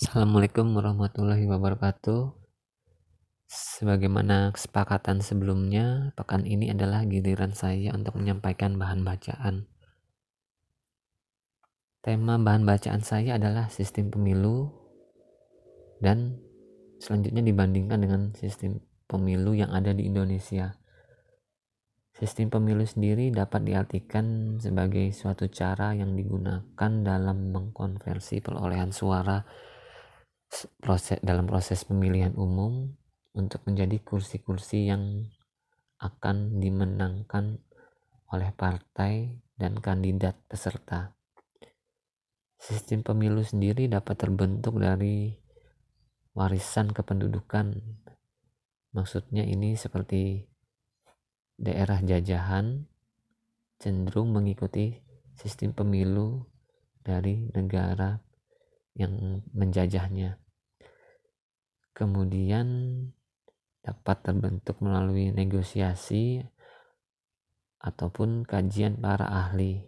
Assalamualaikum warahmatullahi wabarakatuh. Sebagaimana kesepakatan sebelumnya, pekan ini adalah giliran saya untuk menyampaikan bahan bacaan. Tema bahan bacaan saya adalah sistem pemilu dan selanjutnya dibandingkan dengan sistem pemilu yang ada di Indonesia. Sistem pemilu sendiri dapat diartikan sebagai suatu cara yang digunakan dalam mengkonversi perolehan suara proses dalam proses pemilihan umum untuk menjadi kursi-kursi yang akan dimenangkan oleh partai dan kandidat peserta. Sistem pemilu sendiri dapat terbentuk dari warisan kependudukan. Maksudnya ini seperti daerah jajahan cenderung mengikuti sistem pemilu dari negara yang menjajahnya. Kemudian dapat terbentuk melalui negosiasi ataupun kajian para ahli.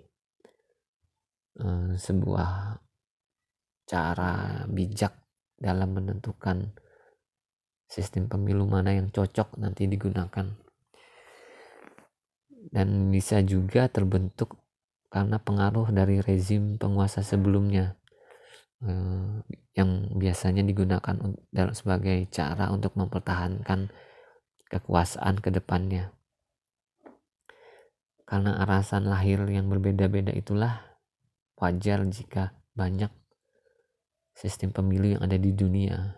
Eh, sebuah cara bijak dalam menentukan sistem pemilu mana yang cocok nanti digunakan. Dan bisa juga terbentuk karena pengaruh dari rezim penguasa sebelumnya Eh, yang biasanya digunakan sebagai cara untuk mempertahankan kekuasaan ke depannya. Karena alasan lahir yang berbeda-beda itulah wajar jika banyak sistem pemilu yang ada di dunia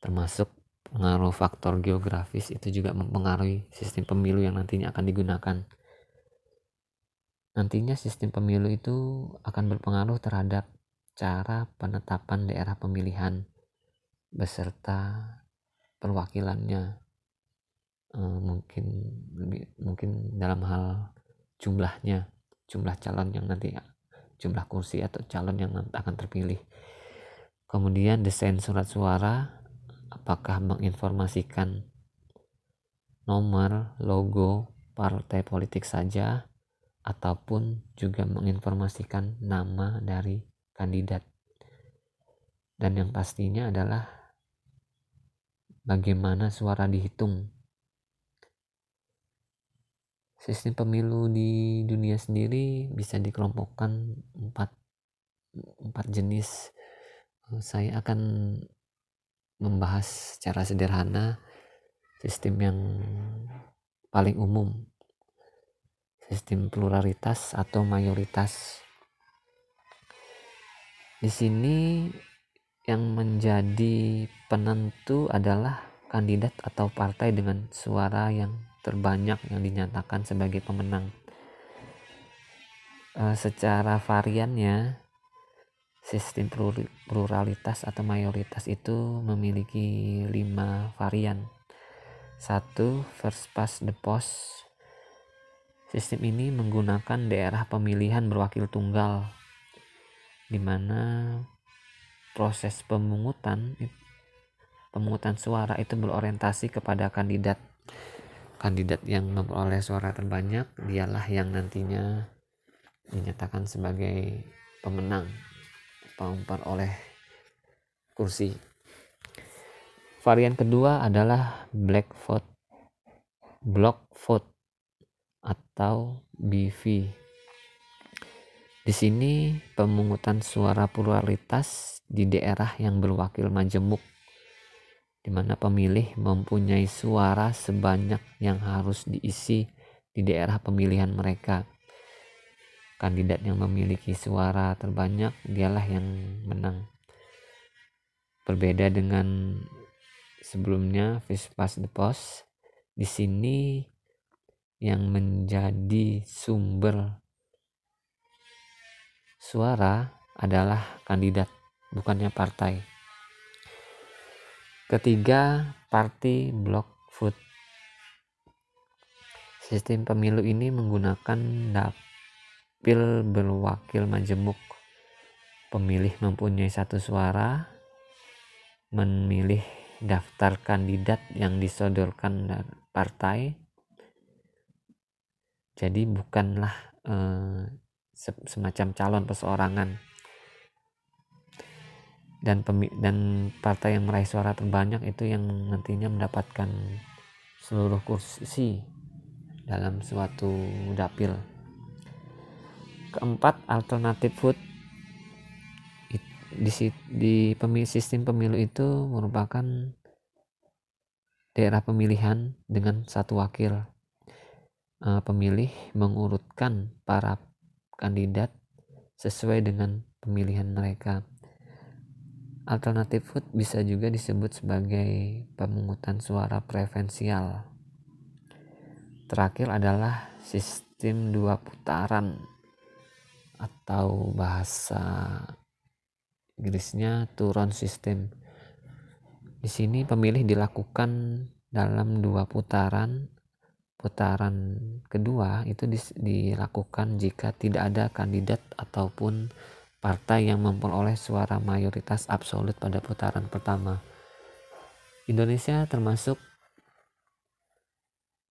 termasuk pengaruh faktor geografis itu juga mempengaruhi sistem pemilu yang nantinya akan digunakan. Nantinya sistem pemilu itu akan berpengaruh terhadap cara penetapan daerah pemilihan beserta perwakilannya. Uh, mungkin mungkin dalam hal jumlahnya jumlah calon yang nanti jumlah kursi atau calon yang akan terpilih. Kemudian desain surat suara apakah menginformasikan nomor logo partai politik saja ataupun juga menginformasikan nama dari kandidat. Dan yang pastinya adalah bagaimana suara dihitung. Sistem pemilu di dunia sendiri bisa dikelompokkan empat, empat jenis. Saya akan membahas secara sederhana sistem yang paling umum sistem pluralitas atau mayoritas di sini yang menjadi penentu adalah kandidat atau partai dengan suara yang terbanyak yang dinyatakan sebagai pemenang. E, secara variannya, sistem pluralitas atau mayoritas itu memiliki lima varian. Satu, first past the post. Sistem ini menggunakan daerah pemilihan berwakil tunggal di mana proses pemungutan pemungutan suara itu berorientasi kepada kandidat. Kandidat yang memperoleh suara terbanyak dialah yang nantinya dinyatakan sebagai pemenang oleh kursi. Varian kedua adalah black vote block vote atau BV di sini pemungutan suara pluralitas di daerah yang berwakil majemuk di mana pemilih mempunyai suara sebanyak yang harus diisi di daerah pemilihan mereka. Kandidat yang memiliki suara terbanyak dialah yang menang. Berbeda dengan sebelumnya Fish Pass the Post, di sini yang menjadi sumber suara adalah kandidat, bukannya partai. Ketiga, party block vote. Sistem pemilu ini menggunakan dapil berwakil majemuk. Pemilih mempunyai satu suara, memilih daftar kandidat yang disodorkan partai. Jadi bukanlah eh, semacam calon perseorangan. dan dan partai yang meraih suara terbanyak itu yang nantinya mendapatkan seluruh kursi dalam suatu dapil. Keempat, alternatif vote di, di sistem pemilu itu merupakan daerah pemilihan dengan satu wakil. Uh, pemilih mengurutkan para kandidat sesuai dengan pemilihan mereka. Alternatif vote bisa juga disebut sebagai pemungutan suara preferensial. Terakhir adalah sistem dua putaran atau bahasa Inggrisnya turun system. Di sini pemilih dilakukan dalam dua putaran. Putaran kedua itu dilakukan jika tidak ada kandidat ataupun partai yang memperoleh suara mayoritas absolut pada putaran pertama. Indonesia termasuk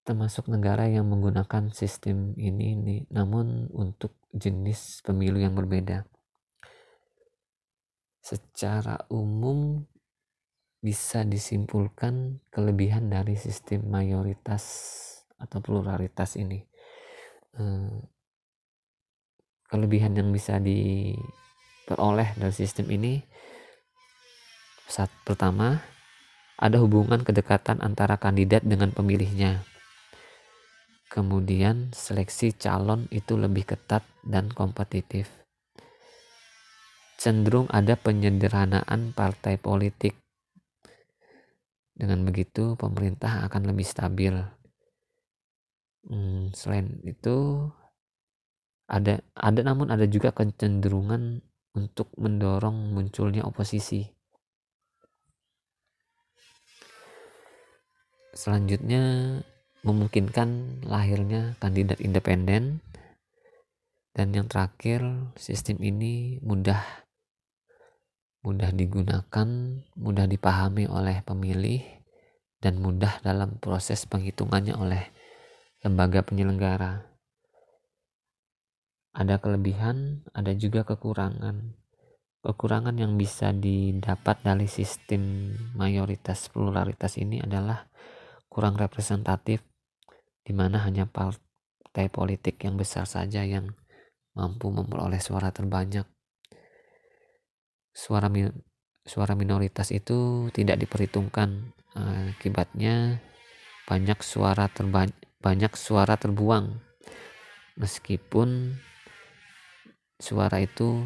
termasuk negara yang menggunakan sistem ini, ini namun untuk jenis pemilu yang berbeda. Secara umum bisa disimpulkan kelebihan dari sistem mayoritas atau pluralitas ini. Eh, kelebihan yang bisa di peroleh dari sistem ini saat pertama ada hubungan kedekatan antara kandidat dengan pemilihnya. Kemudian seleksi calon itu lebih ketat dan kompetitif. Cenderung ada penyederhanaan partai politik. Dengan begitu pemerintah akan lebih stabil. Hmm, selain itu ada ada namun ada juga kecenderungan untuk mendorong munculnya oposisi. Selanjutnya memungkinkan lahirnya kandidat independen dan yang terakhir sistem ini mudah mudah digunakan, mudah dipahami oleh pemilih dan mudah dalam proses penghitungannya oleh lembaga penyelenggara ada kelebihan, ada juga kekurangan. Kekurangan yang bisa didapat dari sistem mayoritas pluralitas ini adalah kurang representatif, di mana hanya partai politik yang besar saja yang mampu memperoleh suara terbanyak. Suara min suara minoritas itu tidak diperhitungkan. Akibatnya banyak suara terbanyak banyak suara terbuang meskipun suara itu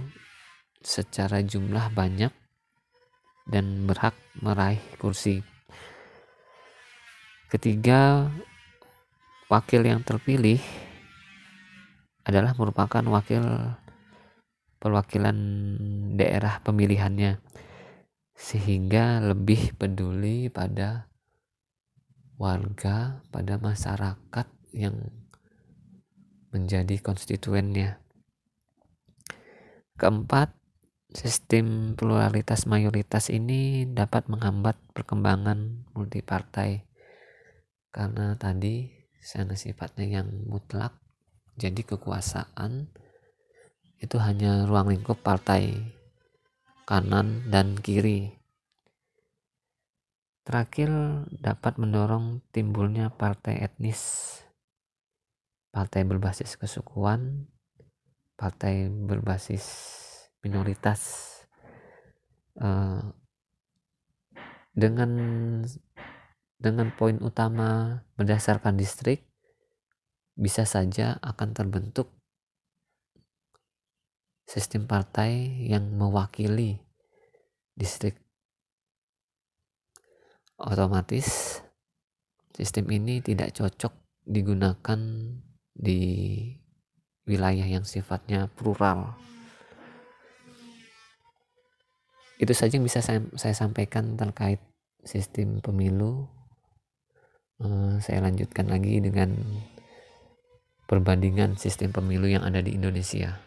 secara jumlah banyak dan berhak meraih kursi. Ketiga, wakil yang terpilih adalah merupakan wakil perwakilan daerah pemilihannya sehingga lebih peduli pada warga, pada masyarakat yang menjadi konstituennya. Keempat, sistem pluralitas mayoritas ini dapat menghambat perkembangan multipartai karena tadi sana sifatnya yang mutlak jadi kekuasaan itu hanya ruang lingkup partai kanan dan kiri terakhir dapat mendorong timbulnya partai etnis. Partai berbasis kesukuan partai berbasis minoritas. Uh, dengan dengan poin utama berdasarkan distrik bisa saja akan terbentuk sistem partai yang mewakili distrik otomatis sistem ini tidak cocok digunakan di wilayah yang sifatnya plural. Itu saja yang bisa saya, saya sampaikan terkait sistem pemilu. Uh, saya lanjutkan lagi dengan perbandingan sistem pemilu yang ada di Indonesia.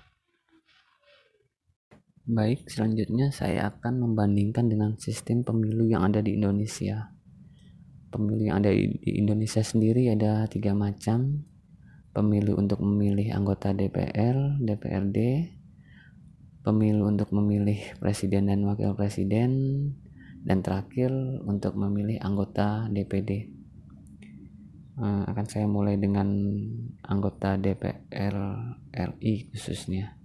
Baik, selanjutnya saya akan membandingkan dengan sistem pemilu yang ada di Indonesia. Pemilu yang ada di Indonesia sendiri ada tiga macam, pemilu untuk memilih anggota DPR, DPRD, pemilu untuk memilih presiden dan wakil presiden, dan terakhir untuk memilih anggota DPD. Eh, akan saya mulai dengan anggota DPR RI khususnya.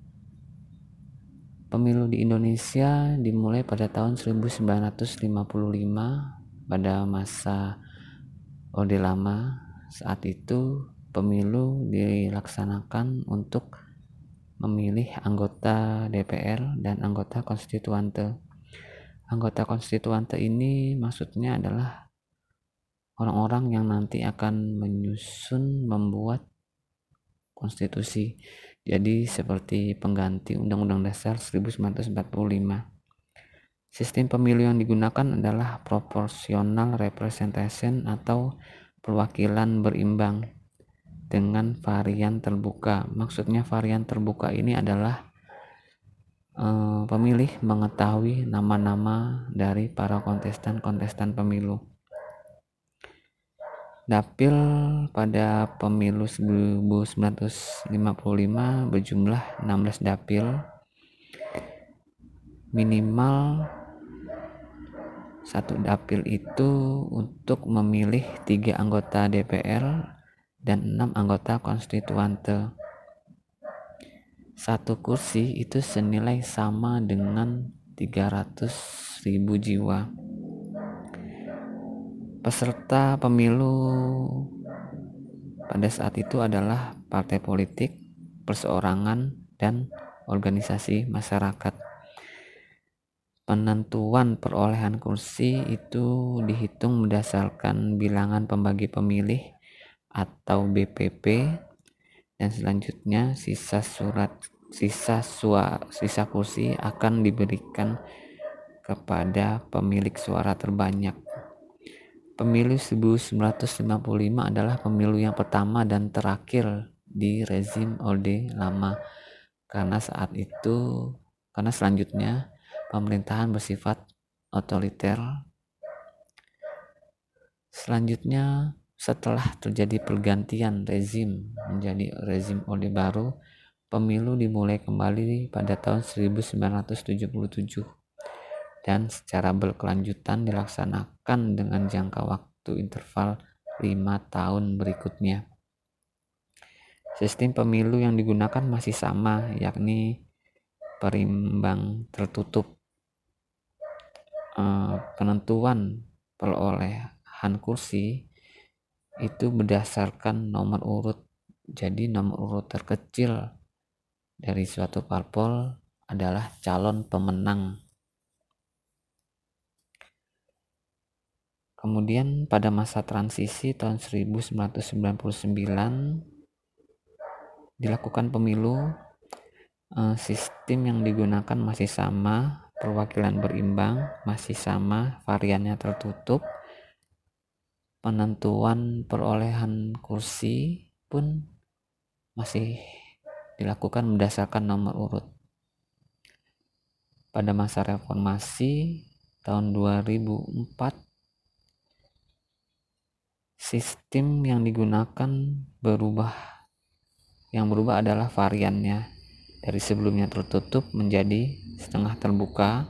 Pemilu di Indonesia dimulai pada tahun 1955 pada masa Orde Lama. Saat itu pemilu dilaksanakan untuk memilih anggota DPR dan anggota konstituante. Anggota konstituante ini maksudnya adalah orang-orang yang nanti akan menyusun membuat konstitusi. Jadi seperti pengganti Undang-Undang Dasar 1945. Sistem pemilu yang digunakan adalah proportional representation atau perwakilan berimbang dengan varian terbuka. Maksudnya varian terbuka ini adalah eh, pemilih mengetahui nama-nama dari para kontestan-kontestan pemilu. Dapil pada pemilu 1955 berjumlah 16 dapil minimal satu dapil itu untuk memilih tiga anggota DPR dan enam anggota konstituante. Satu kursi itu senilai sama dengan 300 ribu jiwa. Peserta pemilu pada saat itu adalah partai politik, perseorangan, dan organisasi masyarakat. Penentuan perolehan kursi itu dihitung berdasarkan bilangan pembagi pemilih atau BPP dan selanjutnya sisa surat sisa sua, sisa kursi akan diberikan kepada pemilik suara terbanyak. Pemilu 1955 adalah pemilu yang pertama dan terakhir di rezim Orde Lama karena saat itu karena selanjutnya pemerintahan bersifat otoriter. Selanjutnya setelah terjadi pergantian rezim menjadi rezim Orde Baru, pemilu dimulai kembali pada tahun 1977 dan secara berkelanjutan dilaksanakan dengan jangka waktu interval lima tahun berikutnya. Sistem pemilu yang digunakan masih sama, yakni perimbang tertutup. Eh, penentuan perolehan kursi itu berdasarkan nomor urut. Jadi nomor urut terkecil dari suatu parpol adalah calon pemenang. Kemudian pada masa transisi tahun 1999 dilakukan pemilu eh, sistem yang digunakan masih sama, perwakilan berimbang masih sama, variannya tertutup, penentuan perolehan kursi pun masih dilakukan berdasarkan nomor urut. Pada masa reformasi tahun 2004 sistem yang digunakan berubah. Yang berubah adalah variannya dari sebelumnya tertutup menjadi setengah terbuka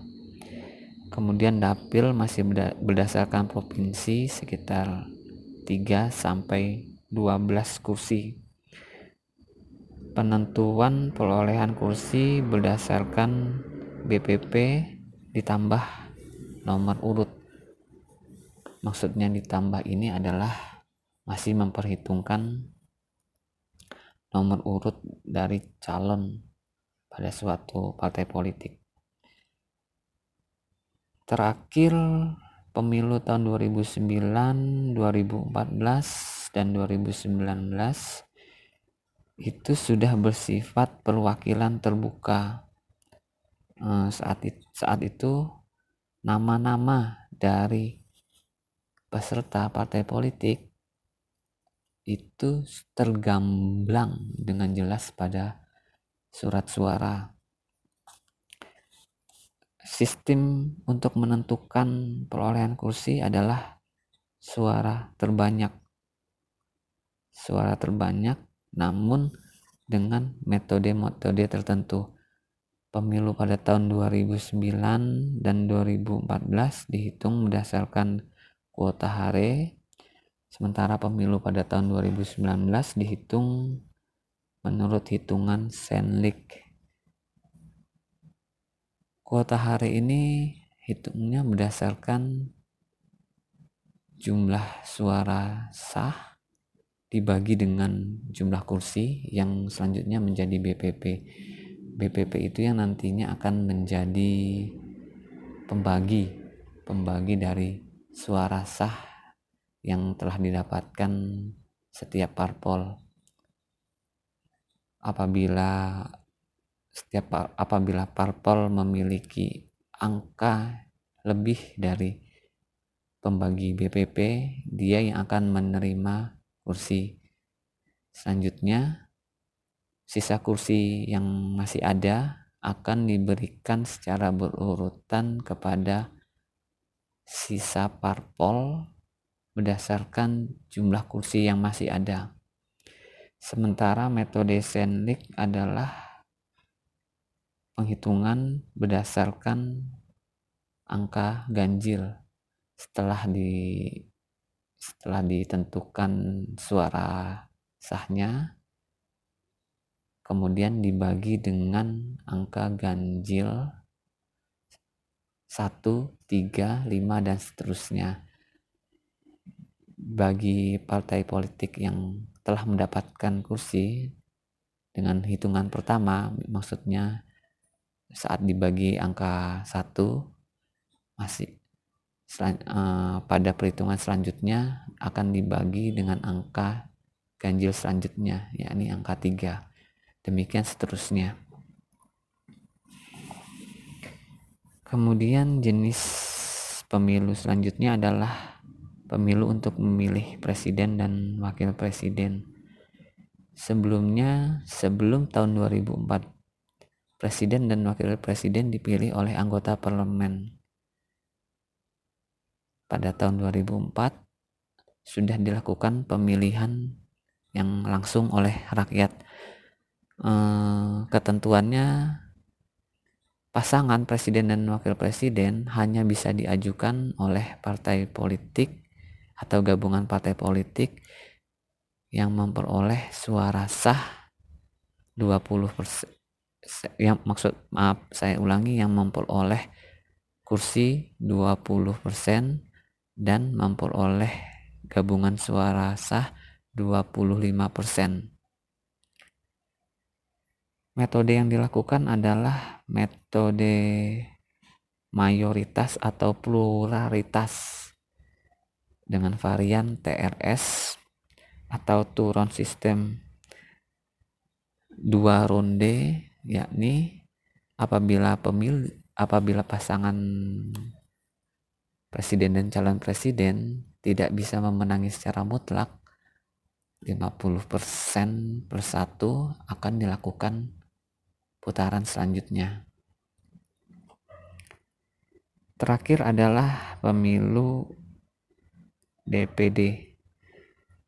Kemudian dapil masih berdasarkan provinsi sekitar 3 sampai 12 kursi. Penentuan perolehan kursi berdasarkan BPP ditambah nomor urut. Maksudnya ditambah ini adalah masih memperhitungkan nomor urut dari calon pada suatu partai politik terakhir pemilu tahun 2009, 2014 dan 2019 itu sudah bersifat perwakilan terbuka. Eh, saat saat itu nama-nama dari peserta partai politik itu tergamblang dengan jelas pada surat suara sistem untuk menentukan perolehan kursi adalah suara terbanyak. Suara terbanyak namun dengan metode-metode tertentu. pemilu pada tahun 2009 dan 2014 dihitung berdasarkan kuota hari, sementara pemilu pada tahun 2019 dihitung menurut hitungan Senlik. Kuota hari ini hitungnya berdasarkan jumlah suara sah dibagi dengan jumlah kursi yang selanjutnya menjadi BPP. BPP itu yang nantinya akan menjadi pembagi pembagi dari suara sah yang telah didapatkan setiap parpol. Apabila setiap apabila parpol memiliki angka lebih dari pembagi BPP dia yang akan menerima kursi. Selanjutnya sisa kursi yang masih ada akan diberikan secara berurutan kepada sisa parpol berdasarkan jumlah kursi yang masih ada. Sementara metode Senlik adalah penghitungan berdasarkan angka ganjil setelah di setelah ditentukan suara sahnya kemudian dibagi dengan angka ganjil 1, 3, 5 dan seterusnya. Bagi partai politik yang telah mendapatkan kursi dengan hitungan pertama maksudnya saat dibagi angka satu masih uh, pada perhitungan selanjutnya akan dibagi dengan angka ganjil selanjutnya yakni angka tiga. Demikian seterusnya kemudian jenis pemilu selanjutnya adalah pemilu untuk memilih presiden dan wakil presiden. Sebelumnya, sebelum tahun 2004, presiden dan wakil presiden dipilih oleh anggota parlemen. Pada tahun 2004, sudah dilakukan pemilihan yang langsung oleh rakyat. Eh, ketentuannya pasangan presiden dan wakil presiden hanya bisa diajukan oleh partai politik atau gabungan partai politik yang memperoleh suara sah 20% yang maksud maaf saya ulangi yang memperoleh kursi 20% dan memperoleh gabungan suara sah 25%. Metode yang dilakukan adalah metode mayoritas atau pluralitas dengan varian TRS atau turun sistem dua ronde yakni apabila pemil apabila pasangan presiden dan calon presiden tidak bisa memenangi secara mutlak 50% per satu akan dilakukan putaran selanjutnya. Terakhir adalah pemilu DPD.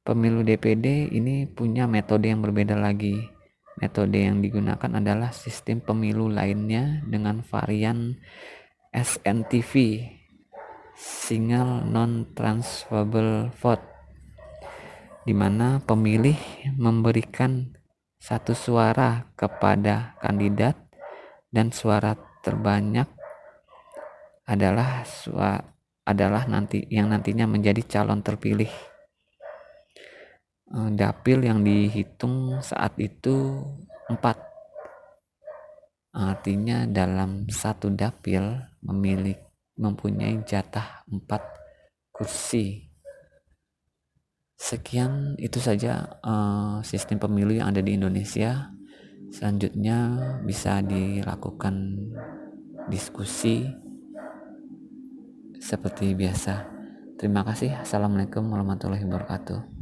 Pemilu DPD ini punya metode yang berbeda lagi. Metode yang digunakan adalah sistem pemilu lainnya dengan varian SNTV, Single Non-Transferable Vote, di mana pemilih memberikan satu suara kepada kandidat dan suara terbanyak adalah suara adalah nanti yang nantinya menjadi calon terpilih. Eh, dapil yang dihitung saat itu empat. Artinya dalam satu dapil memiliki mempunyai jatah empat kursi. Sekian itu saja uh, sistem pemilu yang ada di Indonesia. Selanjutnya bisa dilakukan diskusi seperti biasa. Terima kasih. Assalamualaikum warahmatullahi wabarakatuh.